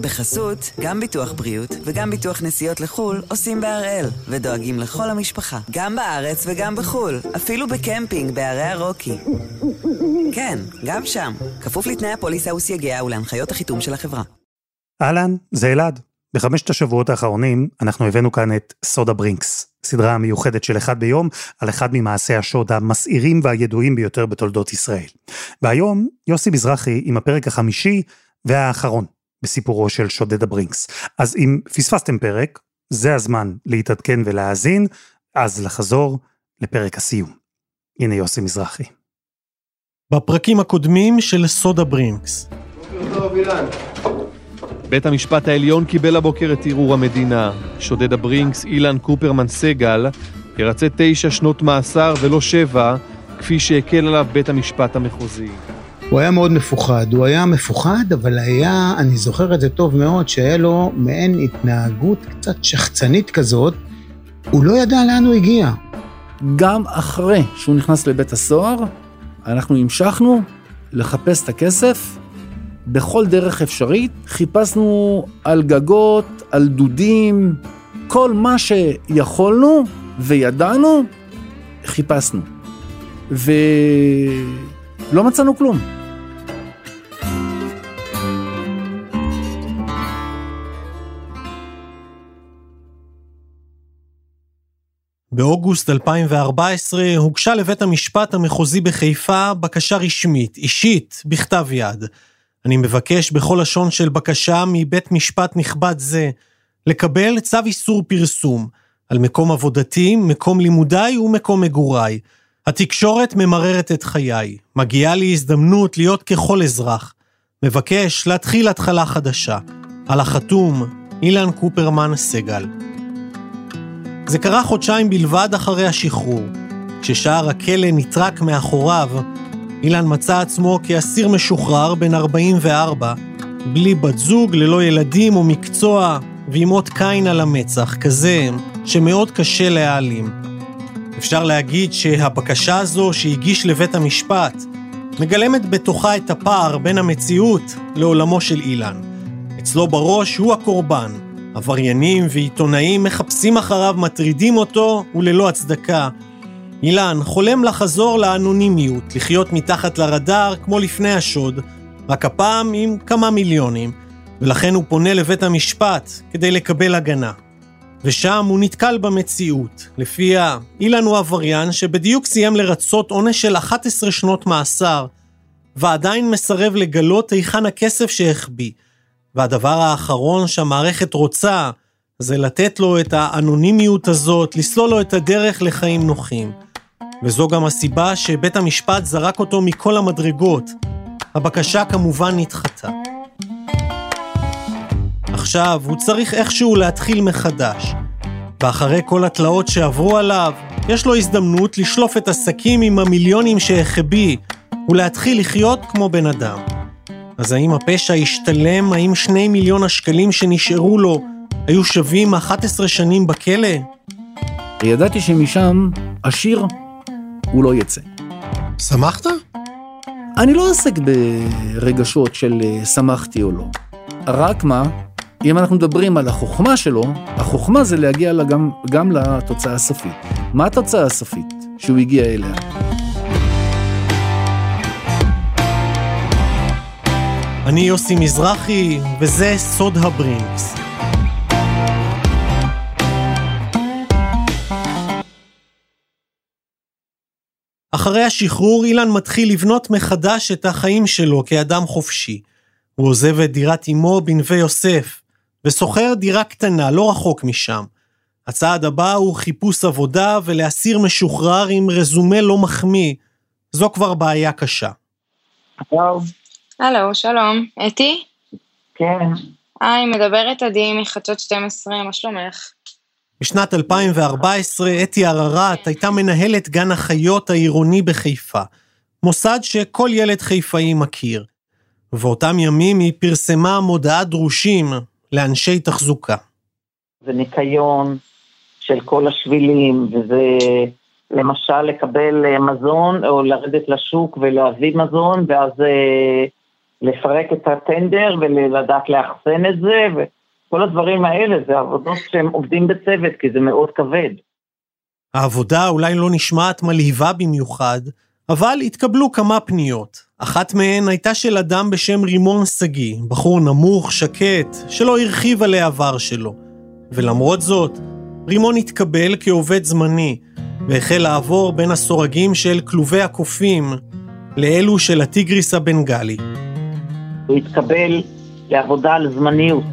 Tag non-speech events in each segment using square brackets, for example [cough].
בחסות, גם ביטוח בריאות וגם ביטוח נסיעות לחו"ל עושים בהראל, ודואגים לכל המשפחה, גם בארץ וגם בחו"ל, אפילו בקמפינג בערי הרוקי. כן, גם שם, כפוף לתנאי הפוליסה וסייגיה ולהנחיות החיתום של החברה. אהלן, זה אלעד. בחמשת השבועות האחרונים אנחנו הבאנו כאן את סודה ברינקס, סדרה מיוחדת של אחד ביום על אחד ממעשי השוד המסעירים והידועים ביותר בתולדות ישראל. והיום יוסי מזרחי עם הפרק החמישי והאחרון בסיפורו של שודד הברינקס. אז אם פספסתם פרק, זה הזמן להתעדכן ולהאזין, אז לחזור לפרק הסיום. הנה יוסי מזרחי. בפרקים הקודמים של סודה ברינקס. בית המשפט העליון קיבל הבוקר את ערעור המדינה. שודד הברינקס אילן קופרמן סגל ירצה תשע שנות מאסר ולא שבע, כפי שהקל עליו בית המשפט המחוזי. הוא היה מאוד מפוחד, הוא היה מפוחד, אבל היה, אני זוכר את זה טוב מאוד, שהיה לו מעין התנהגות קצת שחצנית כזאת, הוא לא ידע לאן הוא הגיע. גם אחרי שהוא נכנס לבית הסוהר, אנחנו המשכנו לחפש את הכסף בכל דרך אפשרית. חיפשנו על גגות, על דודים, כל מה שיכולנו וידענו, חיפשנו. ולא מצאנו כלום. באוגוסט 2014 הוגשה לבית המשפט המחוזי בחיפה בקשה רשמית, אישית, בכתב יד. אני מבקש בכל לשון של בקשה מבית משפט נכבד זה, לקבל צו איסור פרסום על מקום עבודתי, מקום לימודיי ומקום מגוריי. התקשורת ממררת את חיי, מגיעה לי הזדמנות להיות ככל אזרח. מבקש להתחיל התחלה חדשה. על החתום, אילן קופרמן סגל. זה קרה חודשיים בלבד אחרי השחרור. כששער הכלא נטרק מאחוריו, אילן מצא עצמו כאסיר משוחרר בן 44, בלי בת זוג, ללא ילדים או מקצוע, ועם אות קין על המצח, כזה שמאוד קשה להעלים. אפשר להגיד שהבקשה הזו שהגיש לבית המשפט מגלמת בתוכה את הפער בין המציאות לעולמו של אילן. אצלו בראש הוא הקורבן, עבריינים ועיתונאים מחפשים אחריו, מטרידים אותו, וללא הצדקה. אילן חולם לחזור לאנונימיות, לחיות מתחת לרדאר כמו לפני השוד, רק הפעם עם כמה מיליונים, ולכן הוא פונה לבית המשפט כדי לקבל הגנה. ושם הוא נתקל במציאות, לפיה אילן הוא עבריין שבדיוק סיים לרצות עונש של 11 שנות מאסר, ועדיין מסרב לגלות היכן הכסף שהחביא. והדבר האחרון שהמערכת רוצה, זה לתת לו את האנונימיות הזאת, לסלול לו את הדרך לחיים נוחים. וזו גם הסיבה שבית המשפט זרק אותו מכל המדרגות. הבקשה כמובן נדחתה. עכשיו הוא צריך איכשהו להתחיל מחדש. ואחרי כל התלאות שעברו עליו, יש לו הזדמנות לשלוף את השקים עם המיליונים שהחביא, ולהתחיל לחיות כמו בן אדם. אז האם הפשע ישתלם? האם שני מיליון השקלים שנשארו לו היו שווים 11 שנים בכלא? ידעתי שמשם עשיר הוא לא יצא. שמחת? אני לא עוסק ברגשות של אה, שמחתי או לא. רק מה, אם אנחנו מדברים על החוכמה שלו, החוכמה זה להגיע לה גם, גם לתוצאה הסופית. מה התוצאה הסופית שהוא הגיע אליה? אני יוסי מזרחי, וזה סוד הברינקס. אחרי השחרור אילן מתחיל לבנות מחדש את החיים שלו כאדם חופשי. הוא עוזב את דירת אמו בנווה יוסף, ושוכר דירה קטנה לא רחוק משם. הצעד הבא הוא חיפוש עבודה ולאסיר משוחרר עם רזומה לא מחמיא. זו כבר בעיה קשה. טוב. הלו, שלום. אתי? כן. היי, מדברת עדי מחדשות 12, מה שלומך? בשנת 2014 אתי הררת הייתה מנהלת גן החיות העירוני בחיפה, מוסד שכל ילד חיפאי מכיר. ובאותם ימים היא פרסמה מודעת דרושים לאנשי תחזוקה. זה ניקיון של כל השבילים, וזה למשל לקבל מזון או לרדת לשוק ולהביא מזון, ואז לפרק את הטנדר ולדעת לאחסן את זה, וכל הדברים האלה, זה עבודות שהם עובדים בצוות, כי זה מאוד כבד. העבודה אולי לא נשמעת מלהיבה במיוחד, אבל התקבלו כמה פניות. אחת מהן הייתה של אדם בשם רימון שגיא, בחור נמוך, שקט, שלא הרחיב על העבר שלו. ולמרות זאת, רימון התקבל כעובד זמני, והחל לעבור בין הסורגים של כלובי הקופים לאלו של הטיגריס הבנגלי. הוא התקבל לעבודה על זמניות,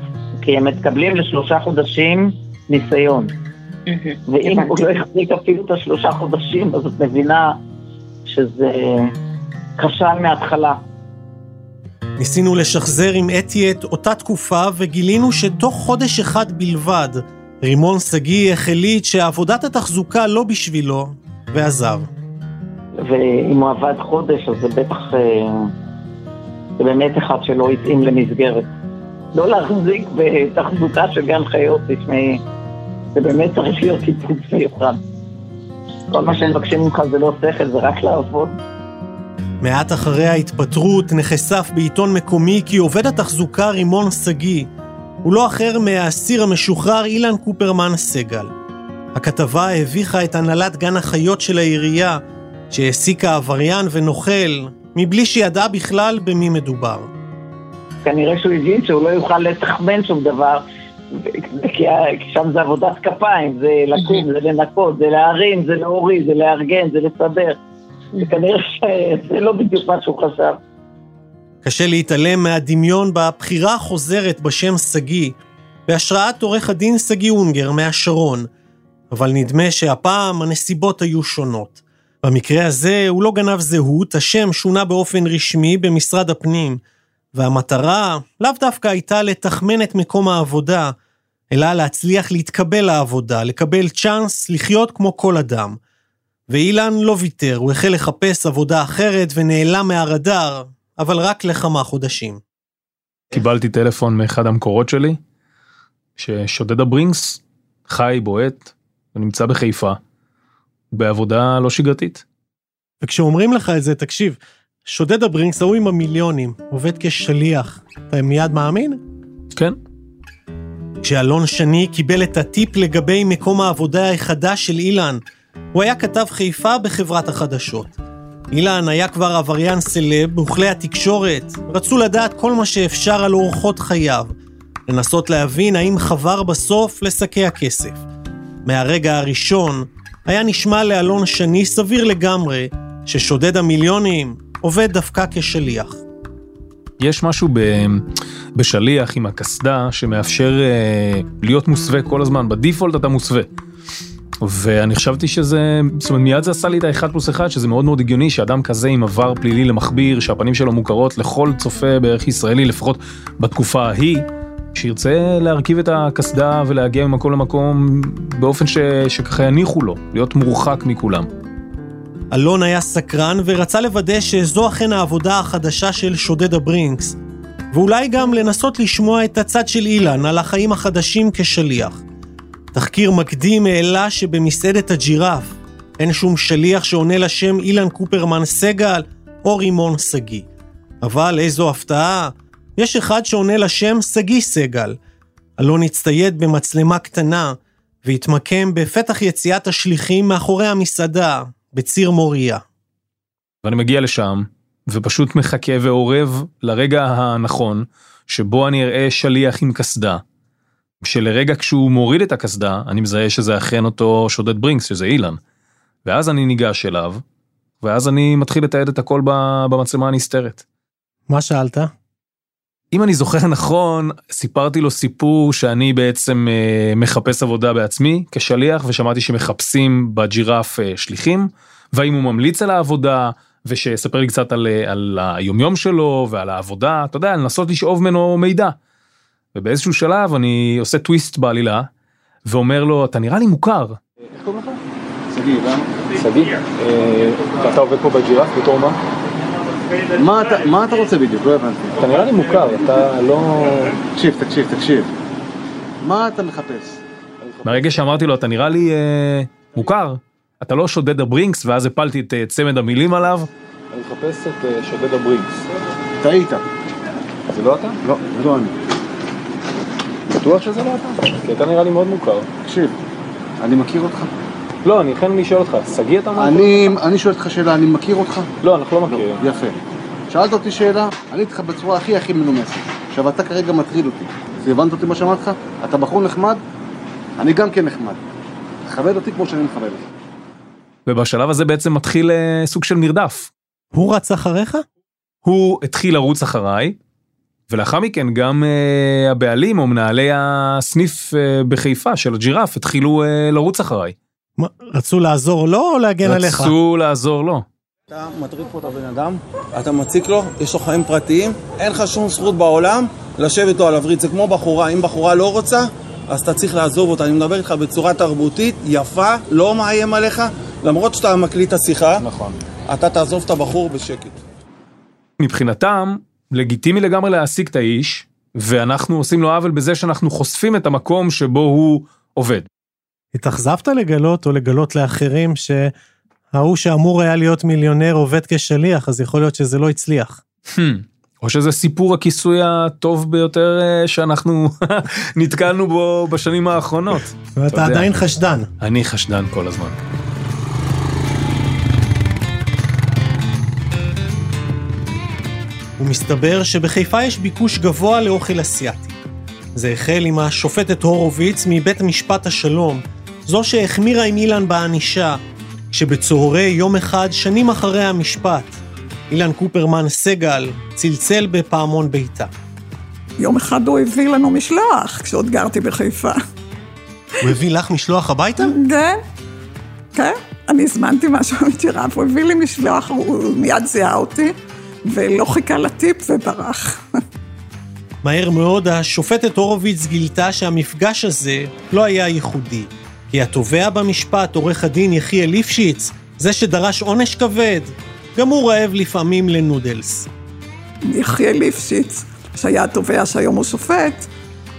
כי הם מתקבלים לשלושה חודשים ניסיון. ואם הוא לא יחזיק אפילו את השלושה חודשים, אז את מבינה שזה כשל מההתחלה. ניסינו לשחזר עם אתי את אותה תקופה וגילינו שתוך חודש אחד בלבד, רימון שגיא החליט שעבודת התחזוקה לא בשבילו, ועזב. ואם הוא עבד חודש, אז זה בטח... זה באמת אחד שלא התאים למסגרת. לא להחזיק בתחזוקה של גן חיות, תשמעי, זה באמת צריך להיות טיפוץ מיוחד. כל מה שהם מבקשים ממך זה לא שכל, זה רק לעבוד. מעט אחרי ההתפטרות נחשף בעיתון מקומי כי עובד התחזוקה רימון שגיא הוא לא אחר מהאסיר המשוחרר אילן קופרמן סגל. הכתבה הביכה את הנהלת גן החיות של העירייה, שהעסיקה עבריין ונוכל, מבלי שידעה בכלל במי מדובר. כנראה שהוא הבין שהוא לא יוכל לתחמן שום דבר, כי שם זה עבודת כפיים, זה לקום, זה לנקות, זה להרים, זה להוריד, זה לארגן, זה לסדר. וכנראה שזה לא בדיוק מה שהוא חשב. קשה להתעלם מהדמיון בבחירה החוזרת בשם שגיא, בהשראת עורך הדין שגיא אונגר מהשרון, אבל נדמה שהפעם הנסיבות היו שונות. במקרה הזה הוא לא גנב זהות, השם שונה באופן רשמי במשרד הפנים, והמטרה לאו דווקא הייתה לתחמן את מקום העבודה, אלא להצליח להתקבל לעבודה, לקבל צ'אנס לחיות כמו כל אדם. ואילן לא ויתר, הוא החל לחפש עבודה אחרת ונעלם מהרדאר, אבל רק לכמה חודשים. קיבלתי טלפון מאחד המקורות שלי, ששודד הברינקס חי, בועט, ונמצא בחיפה, בעבודה לא שגרתית. וכשאומרים לך את זה, תקשיב, שודד הברינקס ההוא עם המיליונים, עובד כשליח, אתה מיד מאמין? כן. כשאלון שני קיבל את הטיפ לגבי מקום העבודה החדש של אילן, הוא היה כתב חיפה בחברת החדשות. אילן היה כבר עבריין סלב, וכלי התקשורת רצו לדעת כל מה שאפשר על אורחות חייו, לנסות להבין האם חבר בסוף לשקי הכסף. מהרגע הראשון היה נשמע לאלון שני סביר לגמרי ששודד המיליונים עובד דווקא כשליח. יש משהו ב... בשליח עם הקסדה שמאפשר uh, להיות מוסווה כל הזמן, בדיפולט אתה מוסווה. ואני חשבתי שזה, זאת אומרת מיד זה עשה לי את האחד פלוס אחד שזה מאוד מאוד הגיוני שאדם כזה עם עבר פלילי למכביר שהפנים שלו מוכרות לכל צופה בערך ישראלי לפחות בתקופה ההיא. שירצה להרכיב את הקסדה ולהגיע ממקום למקום באופן ש... שככה יניחו לו, להיות מורחק מכולם. אלון היה סקרן ורצה לוודא שזו אכן העבודה החדשה של שודד הברינקס, ואולי גם לנסות לשמוע את הצד של אילן על החיים החדשים כשליח. תחקיר מקדים העלה שבמסעדת הג'ירף אין שום שליח שעונה לשם אילן קופרמן סגל או רימון שגיא. אבל איזו הפתעה, יש אחד שעונה לשם שגיא סגל. אלון הצטייד במצלמה קטנה והתמקם בפתח יציאת השליחים מאחורי המסעדה, בציר מוריה. ואני מגיע לשם, ופשוט מחכה ואורב לרגע הנכון, שבו אני אראה שליח עם קסדה, שלרגע כשהוא מוריד את הקסדה, אני מזהה שזה אכן אותו שודד ברינקס, שזה אילן. ואז אני ניגש אליו, ואז אני מתחיל לתעד את הכל במצלמה הנסתרת. מה שאלת? אם אני זוכר נכון, סיפרתי לו סיפור שאני בעצם אה, מחפש עבודה בעצמי כשליח, ושמעתי שמחפשים בג'ירף אה, שליחים, והאם הוא ממליץ על העבודה, ושיספר לי קצת על, אה, על היומיום שלו ועל העבודה, אתה יודע, לנסות לשאוב ממנו מידע. ובאיזשהו שלב אני עושה טוויסט בעלילה, ואומר לו, אתה נראה לי מוכר. איך קוראים לך? שגיא, למה? שגיא? ואתה עובד פה בג'ירף בתור מה? מה אתה רוצה בדיוק? לא הבנתי. אתה נראה לי מוכר, אתה לא... תקשיב, תקשיב, תקשיב. מה אתה מחפש? ברגע שאמרתי לו, אתה נראה לי אה, מוכר, אתה לא שודד הברינקס, ואז הפלתי את אה, צמד המילים עליו. אני מחפש את אה, שודד הברינקס. טעית. זה לא אתה? לא, זה לא אני. בטוח שזה לא אתה? כי אתה נראה לי מאוד מוכר. תקשיב, אני מכיר אותך. לא, אני לכן אני שואל אותך, שגיא אתה אומר? אני, אני שואל אותך שאלה, אני מכיר אותך? לא, אנחנו לא מכירים. יפה. שאלת אותי שאלה, עניתי לך בצורה הכי הכי מנומסת. עכשיו, אתה כרגע מטריד אותי. אז הבנת אותי מה שאמרתי לך? אתה בחור נחמד? אני גם כן נחמד. תכבד אותי כמו שאני מכבד אותך. ובשלב הזה בעצם מתחיל אה, סוג של מרדף. הוא רץ אחריך? הוא התחיל לרוץ אחריי, ולאחר מכן גם אה, הבעלים או מנהלי הסניף אה, בחיפה של הג'ירף התחילו אה, לרוץ אחריי. מה, רצו לעזור לו או להגן עליך? רצו לעזור לו. אתה מטריד פה את הבן אדם, אתה מציק לו, יש לו חיים פרטיים, אין לך שום זכות בעולם לשבת איתו על הברית. זה כמו בחורה, אם בחורה לא רוצה, אז אתה צריך לעזוב אותה. אני מדבר איתך בצורה תרבותית, יפה, לא מאיים עליך, למרות שאתה מקליט את השיחה, נכון. אתה תעזוב את הבחור בשקט. מבחינתם, לגיטימי לגמרי להעסיק את האיש, ואנחנו עושים לו עוול בזה שאנחנו חושפים את המקום שבו הוא עובד. התאכזבת לגלות או לגלות לאחרים שההוא שאמור היה להיות מיליונר עובד כשליח, אז יכול להיות שזה לא הצליח. Hmm. או שזה סיפור הכיסוי הטוב ביותר אה, שאנחנו [laughs] נתקלנו בו בשנים האחרונות. אתה ואתה. עדיין חשדן. אני חשדן כל הזמן. ומסתבר שבחיפה יש ביקוש גבוה לאוכל אסיאתי. זה החל עם השופטת הורוביץ מבית משפט השלום, זו שהחמירה עם אילן בענישה, כשבצהרי יום אחד, שנים אחרי המשפט, אילן קופרמן סגל צלצל בפעמון ביתה. יום אחד הוא הביא לנו משלוח, כשעוד גרתי בחיפה. הוא הביא לך משלוח הביתה? כן, כן. אני הזמנתי משהו [laughs] מג'ירף, הוא הביא לי משלוח, הוא מיד זיהה אותי, ולא חיכה לטיפ וברח. מהר מאוד השופטת הורוביץ גילתה שהמפגש הזה לא היה ייחודי. כי התובע במשפט, עורך הדין יחיאל ליפשיץ, זה שדרש עונש כבד, גם הוא רעב לפעמים לנודלס. יחיאל ליפשיץ, שהיה התובע שהיום הוא שופט,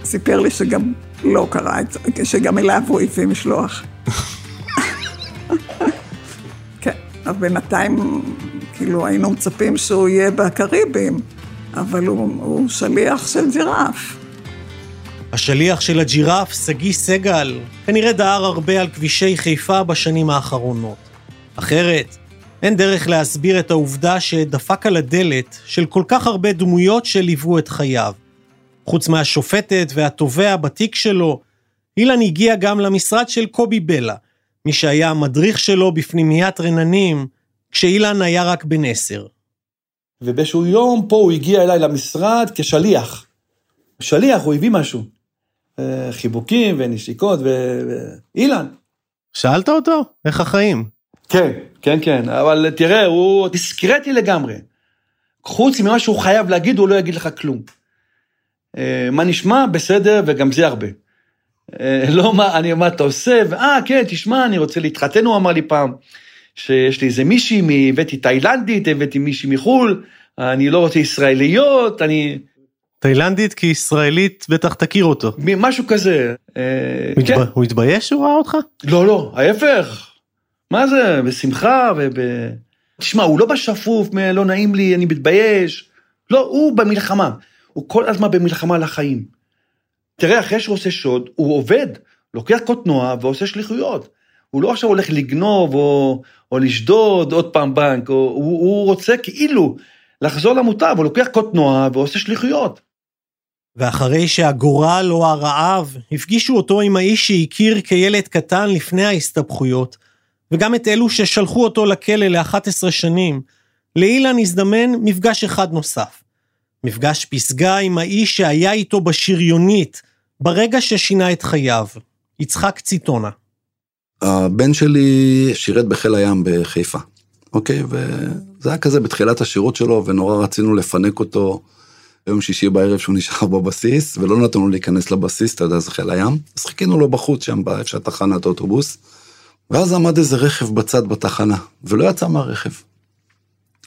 סיפר לי שגם לא קרה את זה, שגם אליו הוא הביא משלוח. [laughs] כן, אבל בינתיים, כאילו, היינו מצפים שהוא יהיה בקריבים, אבל הוא, הוא שליח של ג'ירף. השליח של הג'ירף, שגיא סגל, כנראה דהר הרבה על כבישי חיפה בשנים האחרונות. אחרת, אין דרך להסביר את העובדה שדפק על הדלת של כל כך הרבה דמויות שליוו את חייו. חוץ מהשופטת והתובע בתיק שלו, אילן הגיע גם למשרד של קובי בלה, מי שהיה המדריך שלו בפנימיית רננים, כשאילן היה רק בן עשר. ובאיזשהו יום פה הוא הגיע אליי למשרד כשליח. שליח, הוא הביא משהו. חיבוקים ונשיקות ו... ו- אילן. שאלת אותו? איך החיים? כן, כן, כן, אבל תראה, הוא דיסקרטי לגמרי. חוץ ממה שהוא חייב להגיד, הוא לא יגיד לך כלום. אה, מה נשמע? בסדר, וגם זה הרבה. אה, לא מה, אני, מה אתה עושה? ואה, כן, תשמע, אני רוצה להתחתן, הוא אמר לי פעם, שיש לי איזה מישהי, הבאתי תאילנדית, הבאתי מישהי מחו"ל, אני לא רוצה ישראליות, אני... תאילנדית כישראלית בטח תכיר אותו. משהו כזה. אה, הוא כן. הוא התבייש שהוא ראה אותך? לא, לא, ההפך. מה זה, בשמחה וב... תשמע, הוא לא בשפוף, לא נעים לי, אני מתבייש. לא, הוא במלחמה. הוא כל הזמן במלחמה על החיים. תראה, אחרי שהוא עושה שוד, הוא עובד, לוקח קוטנוע ועושה שליחויות. הוא לא עכשיו הולך לגנוב או, או לשדוד עוד פעם בנק, או, הוא, הוא רוצה כאילו לחזור למוטב, הוא לוקח קוטנוע ועושה שליחויות. ואחרי שהגורל או הרעב הפגישו אותו עם האיש שהכיר כילד קטן לפני ההסתבכויות, וגם את אלו ששלחו אותו לכלא ל-11 שנים, לאילן הזדמן מפגש אחד נוסף. מפגש פסגה עם האיש שהיה איתו בשריונית, ברגע ששינה את חייו, יצחק ציטונה. הבן שלי שירת בחיל הים בחיפה, אוקיי? וזה היה כזה בתחילת השירות שלו, ונורא רצינו לפנק אותו ביום שישי בערב שהוא נשאר בבסיס, ולא נתנו לו להיכנס לבסיס, אתה יודע, זה חיל הים. אז חיכינו לו בחוץ שם, באיפה שהתחנת אוטובוס, ואז עמד איזה רכב בצד בתחנה, ולא יצא מהרכב.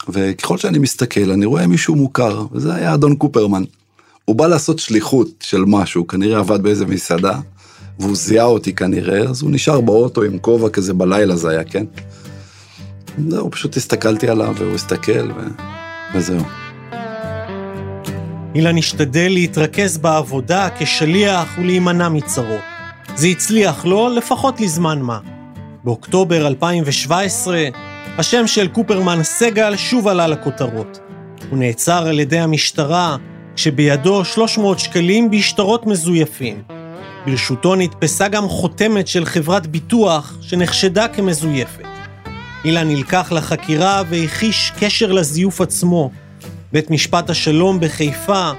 וככל שאני מסתכל, אני רואה מישהו מוכר, וזה היה אדון קופרמן. הוא בא לעשות שליחות של משהו, כנראה עבד באיזה מסעדה, והוא זיהה אותי כנראה, אז הוא נשאר באוטו עם כובע כזה בלילה זה היה, כן? זהו, פשוט הסתכלתי עליו והוא הסתכל ו... וזהו. אילן השתדל להתרכז בעבודה כשליח ולהימנע מצרות. זה הצליח לו לפחות לזמן מה. באוקטובר 2017, השם של קופרמן סגל שוב עלה לכותרות. הוא נעצר על ידי המשטרה כשבידו 300 שקלים בשטרות מזויפים. ברשותו נתפסה גם חותמת של חברת ביטוח שנחשדה כמזויפת. אילן נלקח לחקירה והחיש קשר לזיוף עצמו. בית משפט השלום בחיפה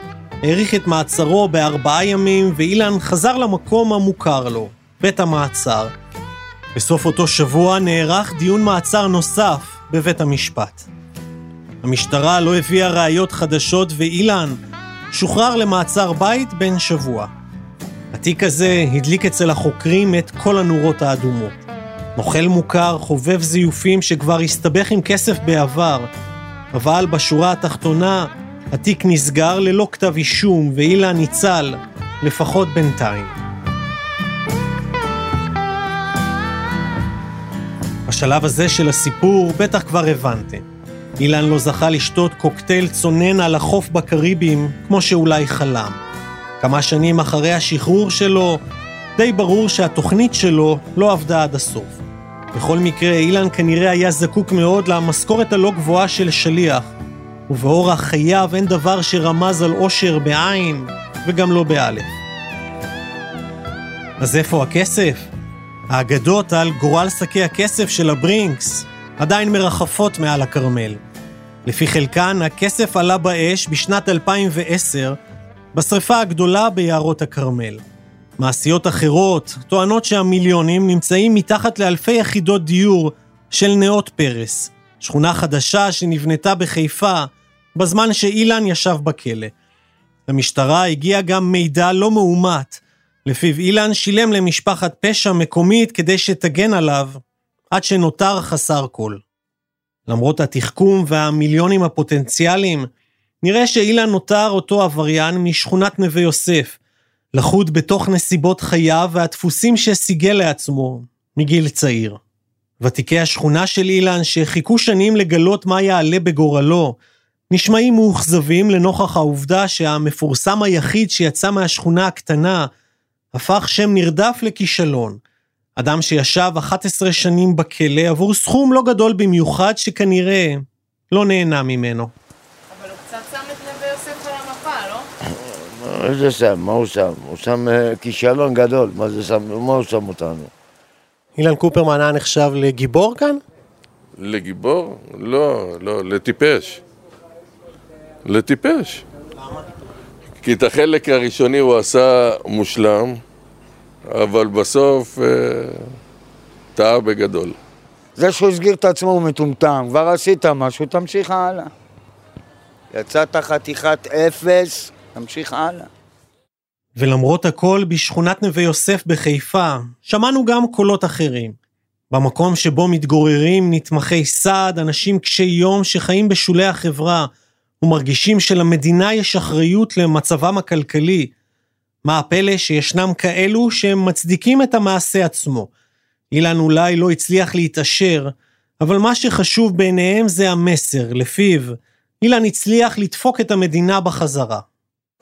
האריך את מעצרו בארבעה ימים, ואילן חזר למקום המוכר לו, בית המעצר. בסוף אותו שבוע נערך דיון מעצר נוסף בבית המשפט. המשטרה לא הביאה ראיות חדשות ואילן שוחרר למעצר בית בן שבוע. התיק הזה הדליק אצל החוקרים את כל הנורות האדומות. נוכל מוכר, חובב זיופים שכבר הסתבך עם כסף בעבר, אבל בשורה התחתונה, התיק נסגר ללא כתב אישום ואילן ניצל, לפחות בינתיים. בשלב הזה של הסיפור בטח כבר הבנתם. אילן לא זכה לשתות קוקטייל צונן על החוף בקריבים, כמו שאולי חלם. כמה שנים אחרי השחרור שלו, די ברור שהתוכנית שלו לא עבדה עד הסוף. בכל מקרה, אילן כנראה היה זקוק מאוד למשכורת הלא גבוהה של שליח, ובאורח חייו אין דבר שרמז על אושר בעין, וגם לא באלף. אז איפה הכסף? האגדות על גורל שקי הכסף של הברינקס עדיין מרחפות מעל הכרמל. לפי חלקן, הכסף עלה באש בשנת 2010 בשרפה הגדולה ביערות הכרמל. מעשיות אחרות טוענות שהמיליונים נמצאים מתחת לאלפי יחידות דיור של נאות פרס, שכונה חדשה שנבנתה בחיפה בזמן שאילן ישב בכלא. למשטרה הגיע גם מידע לא מאומת, לפיו אילן שילם למשפחת פשע מקומית כדי שתגן עליו, עד שנותר חסר כל. למרות התחכום והמיליונים הפוטנציאליים, נראה שאילן נותר אותו עבריין משכונת נווה יוסף, לחוד בתוך נסיבות חייו והדפוסים שסיגל לעצמו מגיל צעיר. ותיקי השכונה של אילן, שחיכו שנים לגלות מה יעלה בגורלו, נשמעים מאוכזבים לנוכח העובדה שהמפורסם היחיד שיצא מהשכונה הקטנה, הפך שם נרדף לכישלון. אדם שישב 11 שנים בכלא עבור סכום לא גדול במיוחד שכנראה לא נהנה ממנו. אבל הוא קצת שם את נווה יוסף על המפה, לא? איזה שם? מה הוא שם? הוא שם אה, כישלון גדול. מה זה שם? מה הוא שם אותנו? אילן קופרמן היה נחשב לגיבור כאן? לגיבור? לא, לא, לטיפש. לטיפש. כי את החלק הראשוני הוא עשה מושלם, אבל בסוף אה, טעה בגדול. זה שהוא הסגיר את עצמו הוא מטומטם, כבר עשית משהו, תמשיך הלאה. יצאת חתיכת אפס, תמשיך הלאה. ולמרות הכל, בשכונת נווה יוסף בחיפה, שמענו גם קולות אחרים. במקום שבו מתגוררים נתמכי סעד, אנשים קשי יום שחיים בשולי החברה, ומרגישים שלמדינה יש אחריות למצבם הכלכלי. מה הפלא שישנם כאלו שהם מצדיקים את המעשה עצמו. אילן אולי לא הצליח להתעשר, אבל מה שחשוב בעיניהם זה המסר, לפיו אילן הצליח לדפוק את המדינה בחזרה.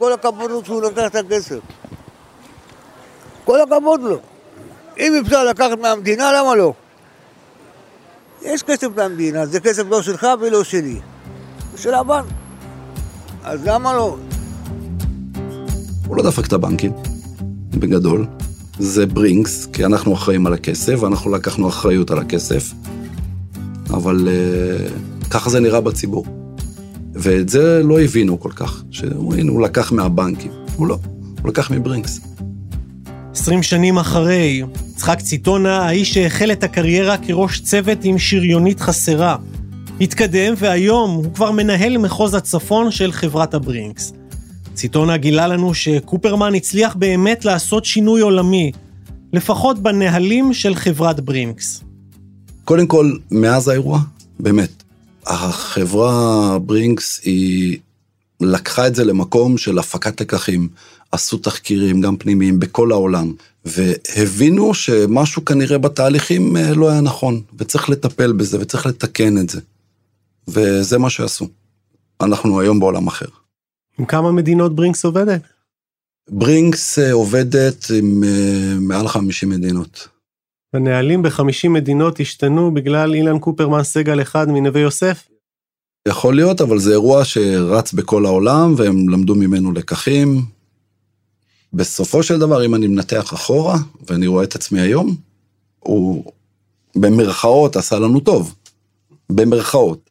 כל הכבוד לו שהוא לקח את הכסף. כל הכבוד לו. אם אפשר לקחת מהמדינה, למה לא? יש כסף מהמדינה, זה כסף לא שלך ולא שלי. זה של הבנק. אז למה לא? הוא לא דפק את הבנקים, בגדול. זה ברינקס, כי אנחנו אחראים על הכסף, ואנחנו לקחנו אחריות על הכסף. אבל uh, ככה זה נראה בציבור. ואת זה לא הבינו כל כך, שהנה, הוא לקח מהבנקים. הוא לא, הוא לקח מברינקס. 20 שנים אחרי, יצחק ציטונה, האיש שהחל את הקריירה כראש צוות עם שריונית חסרה, התקדם והיום הוא כבר מנהל מחוז הצפון של חברת הברינקס. ציטונה גילה לנו שקופרמן הצליח באמת לעשות שינוי עולמי, לפחות בנהלים של חברת ברינקס. קודם כל, מאז האירוע, באמת, החברה ברינקס היא לקחה את זה למקום של הפקת לקחים, עשו תחקירים גם פנימיים בכל העולם, והבינו שמשהו כנראה בתהליכים אה, לא היה נכון, וצריך לטפל בזה וצריך לתקן את זה. וזה מה שעשו. אנחנו היום בעולם אחר. עם כמה מדינות ברינקס עובדת? ברינקס אה, עובדת עם אה, מעל 50 מדינות. הנהלים ב-50 מדינות השתנו בגלל אילן קופרמן סגל אחד מנווה יוסף? יכול להיות, אבל זה אירוע שרץ בכל העולם, והם למדו ממנו לקחים. בסופו של דבר, אם אני מנתח אחורה, ואני רואה את עצמי היום, הוא במרכאות עשה לנו טוב. במרכאות.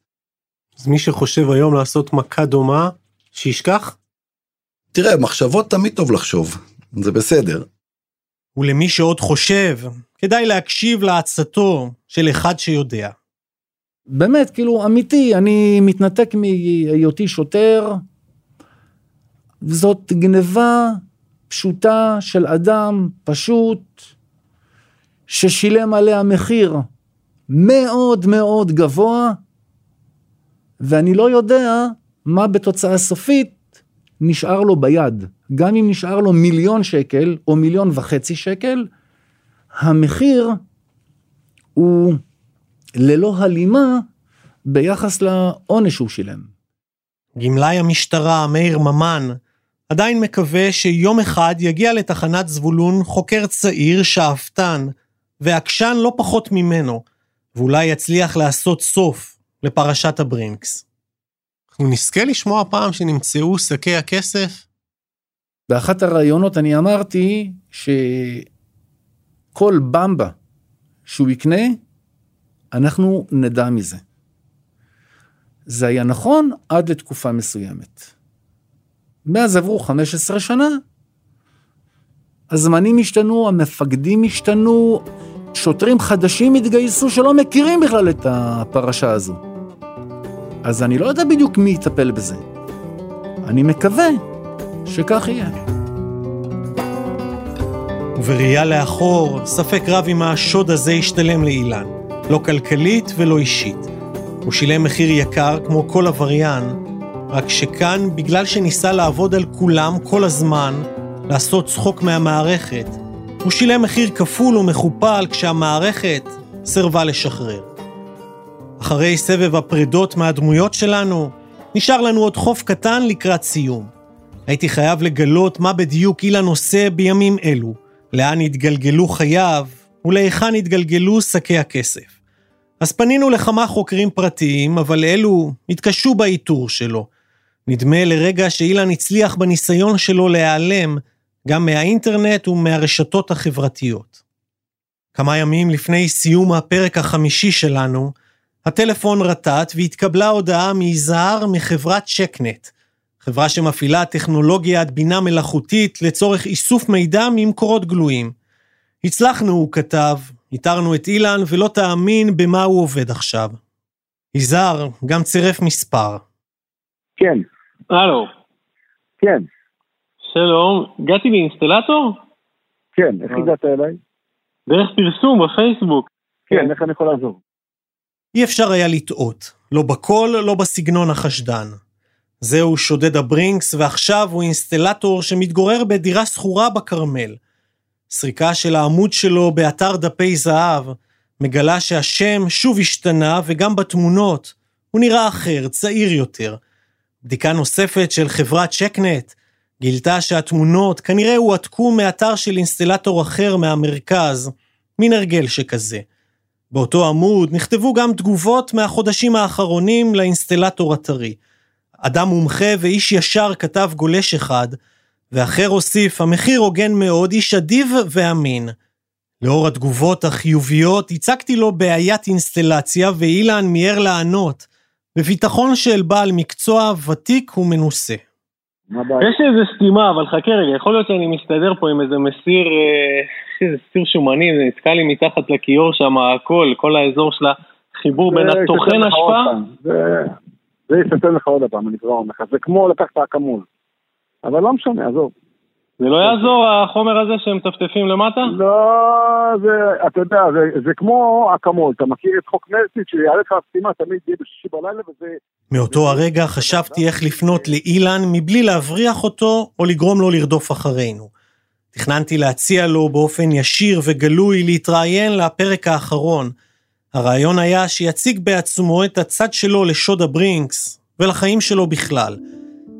אז מי שחושב היום לעשות מכה דומה, שישכח? תראה, מחשבות תמיד טוב לחשוב, זה בסדר. ולמי שעוד חושב, כדאי להקשיב לעצתו של אחד שיודע. באמת, כאילו, אמיתי, אני מתנתק מהיותי שוטר. זאת גניבה פשוטה של אדם פשוט, ששילם עליה מחיר מאוד מאוד גבוה, ואני לא יודע מה בתוצאה סופית נשאר לו ביד. גם אם נשאר לו מיליון שקל או מיליון וחצי שקל, המחיר הוא ללא הלימה ביחס לעונש שהוא שילם. גמלאי המשטרה, מאיר ממן, עדיין מקווה שיום אחד יגיע לתחנת זבולון חוקר צעיר, שאפתן, ועקשן לא פחות ממנו, ואולי יצליח לעשות סוף לפרשת הברינקס. אנחנו נזכה לשמוע פעם שנמצאו שקי הכסף? באחת הראיונות אני אמרתי שכל במבה שהוא יקנה, אנחנו נדע מזה. זה היה נכון עד לתקופה מסוימת. מאז עברו 15 שנה, הזמנים השתנו, המפקדים השתנו, שוטרים חדשים התגייסו שלא מכירים בכלל את הפרשה הזו. אז אני לא יודע בדיוק מי יטפל בזה. אני מקווה שכך יהיה. ובראייה לאחור, ספק רב אם השוד הזה ישתלם לאילן, לא כלכלית ולא אישית. הוא שילם מחיר יקר כמו כל עבריין, רק שכאן, בגלל שניסה לעבוד על כולם כל הזמן, לעשות צחוק מהמערכת, הוא שילם מחיר כפול ומכופל כשהמערכת סירבה לשחרר. אחרי סבב הפרדות מהדמויות שלנו, נשאר לנו עוד חוף קטן לקראת סיום. הייתי חייב לגלות מה בדיוק אילן עושה בימים אלו, לאן התגלגלו חייו ולהיכן התגלגלו שקי הכסף. אז פנינו לכמה חוקרים פרטיים, אבל אלו התקשו באיתור שלו. נדמה לרגע שאילן הצליח בניסיון שלו להיעלם גם מהאינטרנט ומהרשתות החברתיות. כמה ימים לפני סיום הפרק החמישי שלנו, הטלפון רטט והתקבלה הודעה מיזהר מחברת צ'קנט, חברה שמפעילה טכנולוגיית בינה מלאכותית לצורך איסוף מידע ממקורות גלויים. הצלחנו, הוא כתב, איתרנו את אילן ולא תאמין במה הוא עובד עכשיו. יזהר גם צירף מספר. כן. הלו. כן. שלום, הגעתי באינסטלטור? כן, איך הגעת אליי? דרך פרסום בפייסבוק. כן, איך אני יכול לעזור? אי אפשר היה לטעות, לא בקול, לא בסגנון החשדן. זהו שודד הברינקס, ועכשיו הוא אינסטלטור שמתגורר בדירה שכורה בכרמל. סריקה של העמוד שלו באתר דפי זהב מגלה שהשם שוב השתנה, וגם בתמונות הוא נראה אחר, צעיר יותר. בדיקה נוספת של חברת צ'קנט גילתה שהתמונות כנראה הועתקו מאתר של אינסטלטור אחר מהמרכז, מין הרגל שכזה. באותו עמוד נכתבו גם תגובות מהחודשים האחרונים לאינסטלטור הטרי. אדם מומחה ואיש ישר כתב גולש אחד, ואחר הוסיף, המחיר הוגן מאוד, איש אדיב ואמין. לאור התגובות החיוביות, הצגתי לו בעיית אינסטלציה, ואילן מיהר לענות, בביטחון של בעל מקצוע ותיק ומנוסה. יש לי איזה סתימה, אבל חכה רגע, יכול להיות שאני מסתדר פה עם איזה מסיר, אה, איזה סיר שומני, זה נתקע לי מתחת לכיור שם, הכל, כל האזור של החיבור בין התוכן השפעה. זה יסתן לך עוד פעם, אני כבר אומר לך, זה כמו לקחת אקמול. אבל לא משנה, עזוב. זה לא יעזור החומר הזה שהם מטפטפים למטה? לא, זה, אתה יודע, זה, זה כמו אקמול, אתה מכיר את חוק מרסיט שיעלה לך סתימה תמיד תהיה בשישי בלילה וזה... מאותו הרגע חשבתי איך לפנות לאילן מבלי להבריח אותו או לגרום לו לרדוף אחרינו. תכננתי להציע לו באופן ישיר וגלוי להתראיין לפרק האחרון. הרעיון היה שיציג בעצמו את הצד שלו לשוד הברינקס ולחיים שלו בכלל.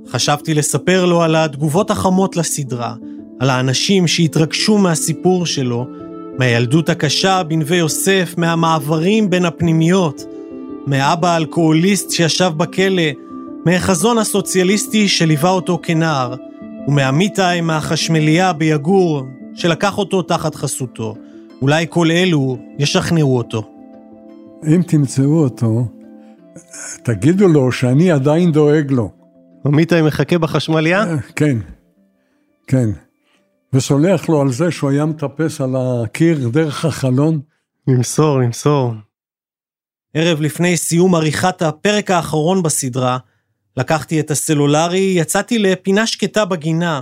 חשבתי לספר לו על התגובות החמות לסדרה, על האנשים שהתרגשו מהסיפור שלו, מהילדות הקשה בנווה יוסף, מהמעברים בין הפנימיות, מאבא האלכוהוליסט שישב בכלא, מהחזון הסוציאליסטי שליווה אותו כנער, ומעמיתי מהחשמליה ביגור, שלקח אותו תחת חסותו. אולי כל אלו ישכנעו אותו. אם תמצאו אותו, תגידו לו שאני עדיין דואג לו. עמיתי מחכה בחשמליה? כן, כן. וסולח לו על זה שהוא היה מטפס על הקיר דרך החלון. נמסור, נמסור. ערב לפני סיום עריכת הפרק האחרון בסדרה, לקחתי את הסלולרי, יצאתי לפינה שקטה בגינה,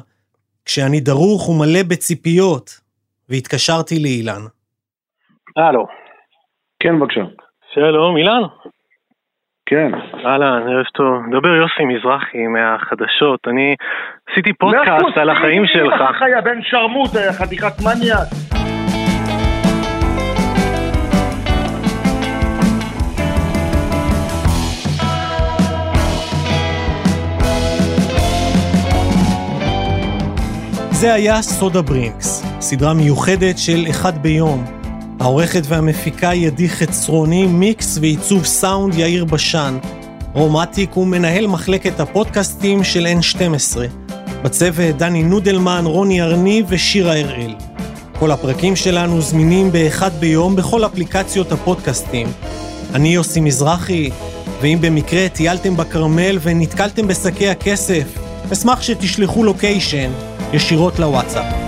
כשאני דרוך ומלא בציפיות, והתקשרתי לאילן. הלו. כן, בבקשה. שלום, אילן? כן. אהלן, ערב טוב. מדבר יוסי מזרחי מהחדשות. אני עשיתי פודקאסט על החיים שלך. מאה אחוז, יא בן שרמוט, חתיכת מניאק. זה היה סוד הברינקס, סדרה מיוחדת של אחד ביום. העורכת והמפיקה היא עדי חצרוני, מיקס ועיצוב סאונד יאיר בשן. רום אטיק הוא מנהל מחלקת הפודקאסטים של N12. בצוות דני נודלמן, רוני ארני ושירה הראל. כל הפרקים שלנו זמינים באחד ביום בכל אפליקציות הפודקאסטים. אני יוסי מזרחי, ואם במקרה טיילתם בכרמל ונתקלתם בשקי הכסף, אשמח שתשלחו location ישירות לוואטסאפ.